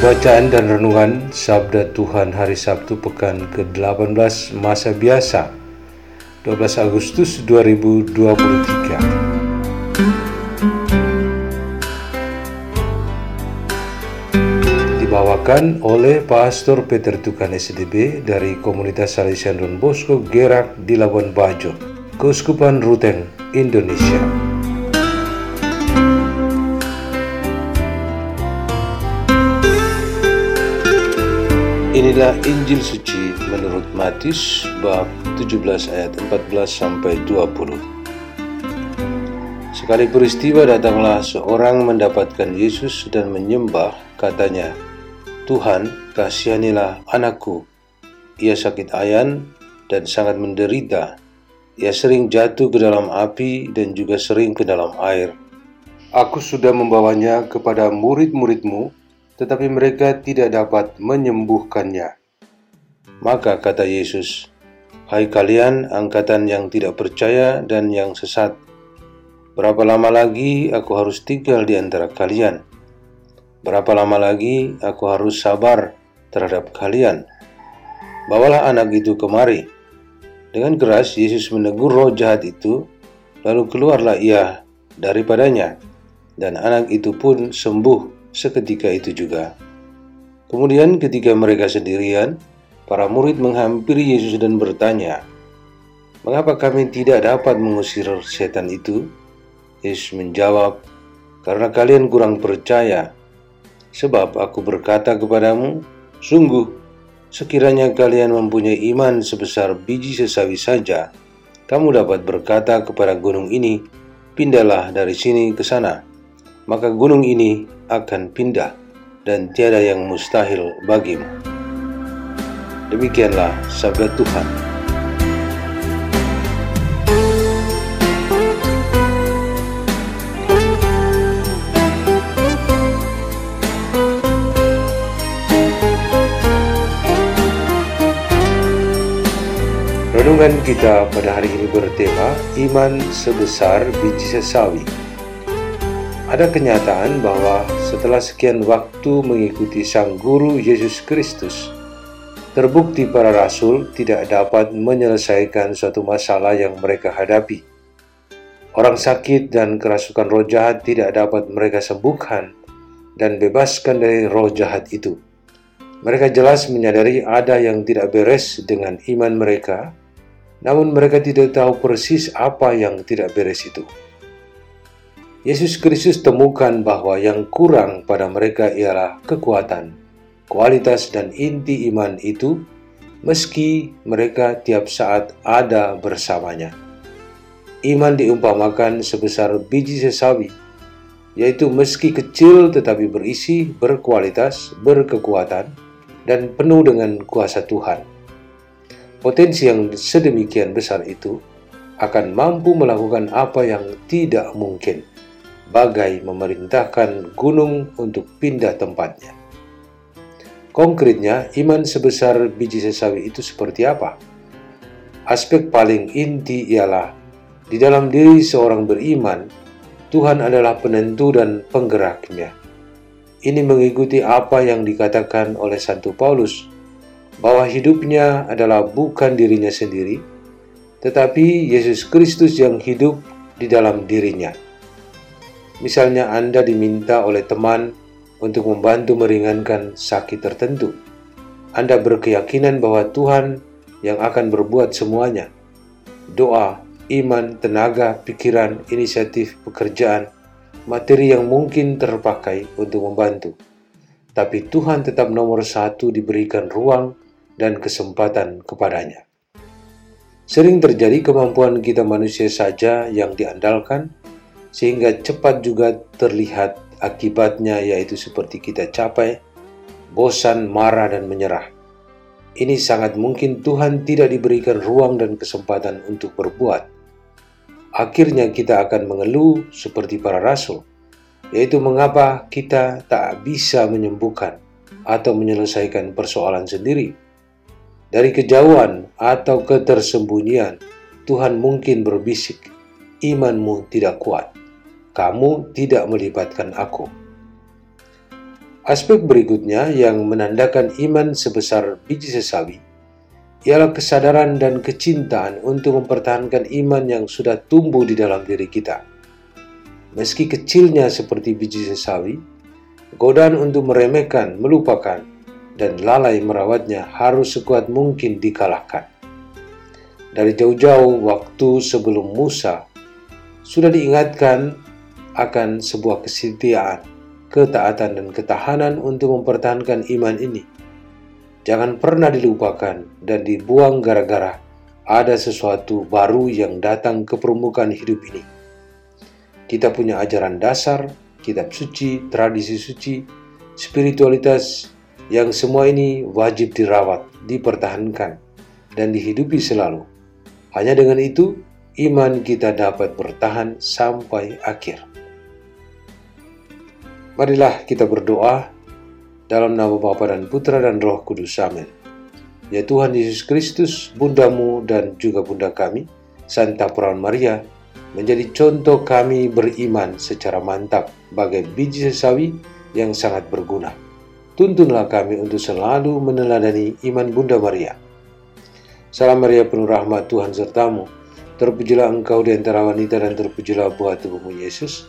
Bacaan dan Renungan Sabda Tuhan Hari Sabtu Pekan ke-18 Masa Biasa 12 Agustus 2023 Dibawakan oleh Pastor Peter Tukan SDB dari Komunitas Salesian Don Bosco Gerak di Labuan Bajo, Keuskupan Ruteng, Indonesia. Inilah Injil suci menurut Matius bab 17 ayat 14 sampai 20. Sekali peristiwa datanglah seorang mendapatkan Yesus dan menyembah, katanya, "Tuhan, kasihanilah anakku. Ia sakit ayan dan sangat menderita. Ia sering jatuh ke dalam api dan juga sering ke dalam air. Aku sudah membawanya kepada murid-muridmu, tetapi mereka tidak dapat menyembuhkannya. Maka kata Yesus, "Hai kalian, angkatan yang tidak percaya dan yang sesat, berapa lama lagi aku harus tinggal di antara kalian? Berapa lama lagi aku harus sabar terhadap kalian? Bawalah anak itu kemari." Dengan keras Yesus menegur roh jahat itu, lalu keluarlah ia daripadanya, dan anak itu pun sembuh seketika itu juga. Kemudian ketika mereka sendirian, para murid menghampiri Yesus dan bertanya, Mengapa kami tidak dapat mengusir setan itu? Yesus menjawab, Karena kalian kurang percaya. Sebab aku berkata kepadamu, Sungguh, sekiranya kalian mempunyai iman sebesar biji sesawi saja, kamu dapat berkata kepada gunung ini, Pindahlah dari sini ke sana maka gunung ini akan pindah dan tiada yang mustahil bagimu. Demikianlah sabda Tuhan. Renungan kita pada hari ini bertema Iman sebesar biji sesawi. Ada kenyataan bahwa setelah sekian waktu mengikuti Sang Guru Yesus Kristus, terbukti para rasul tidak dapat menyelesaikan suatu masalah yang mereka hadapi. Orang sakit dan kerasukan roh jahat tidak dapat mereka sembuhkan dan bebaskan dari roh jahat itu. Mereka jelas menyadari ada yang tidak beres dengan iman mereka, namun mereka tidak tahu persis apa yang tidak beres itu. Yesus Kristus temukan bahwa yang kurang pada mereka ialah kekuatan, kualitas dan inti iman itu meski mereka tiap saat ada bersamanya. Iman diumpamakan sebesar biji sesawi, yaitu meski kecil tetapi berisi, berkualitas, berkekuatan, dan penuh dengan kuasa Tuhan. Potensi yang sedemikian besar itu akan mampu melakukan apa yang tidak mungkin bagai memerintahkan gunung untuk pindah tempatnya. Konkretnya, iman sebesar biji sesawi itu seperti apa? Aspek paling inti ialah di dalam diri seorang beriman, Tuhan adalah penentu dan penggeraknya. Ini mengikuti apa yang dikatakan oleh Santo Paulus, bahwa hidupnya adalah bukan dirinya sendiri, tetapi Yesus Kristus yang hidup di dalam dirinya. Misalnya Anda diminta oleh teman untuk membantu meringankan sakit tertentu. Anda berkeyakinan bahwa Tuhan yang akan berbuat semuanya. Doa, iman, tenaga, pikiran, inisiatif, pekerjaan, materi yang mungkin terpakai untuk membantu. Tapi Tuhan tetap nomor satu diberikan ruang dan kesempatan kepadanya. Sering terjadi kemampuan kita manusia saja yang diandalkan, sehingga cepat juga terlihat akibatnya yaitu seperti kita capai, bosan, marah, dan menyerah. Ini sangat mungkin Tuhan tidak diberikan ruang dan kesempatan untuk berbuat. Akhirnya kita akan mengeluh seperti para rasul, yaitu mengapa kita tak bisa menyembuhkan atau menyelesaikan persoalan sendiri dari kejauhan atau ketersembunyian, Tuhan mungkin berbisik, imanmu tidak kuat, kamu tidak melibatkan aku. Aspek berikutnya yang menandakan iman sebesar biji sesawi ialah kesadaran dan kecintaan untuk mempertahankan iman yang sudah tumbuh di dalam diri kita. Meski kecilnya seperti biji sesawi, godaan untuk meremehkan, melupakan, dan lalai merawatnya harus sekuat mungkin dikalahkan. Dari jauh-jauh waktu sebelum Musa, sudah diingatkan akan sebuah kesetiaan, ketaatan, dan ketahanan untuk mempertahankan iman ini. Jangan pernah dilupakan dan dibuang gara-gara ada sesuatu baru yang datang ke permukaan hidup ini. Kita punya ajaran dasar, kitab suci, tradisi suci, spiritualitas yang semua ini wajib dirawat, dipertahankan, dan dihidupi selalu. Hanya dengan itu, iman kita dapat bertahan sampai akhir. Marilah kita berdoa dalam nama Bapa dan Putra dan Roh Kudus. Amin. Ya Tuhan Yesus Kristus, bundamu dan juga bunda kami, Santa Perawan Maria, menjadi contoh kami beriman secara mantap bagai biji sesawi yang sangat berguna tuntunlah kami untuk selalu meneladani iman Bunda Maria. Salam Maria penuh rahmat Tuhan sertamu, terpujilah engkau di antara wanita dan terpujilah buah tubuhmu Yesus.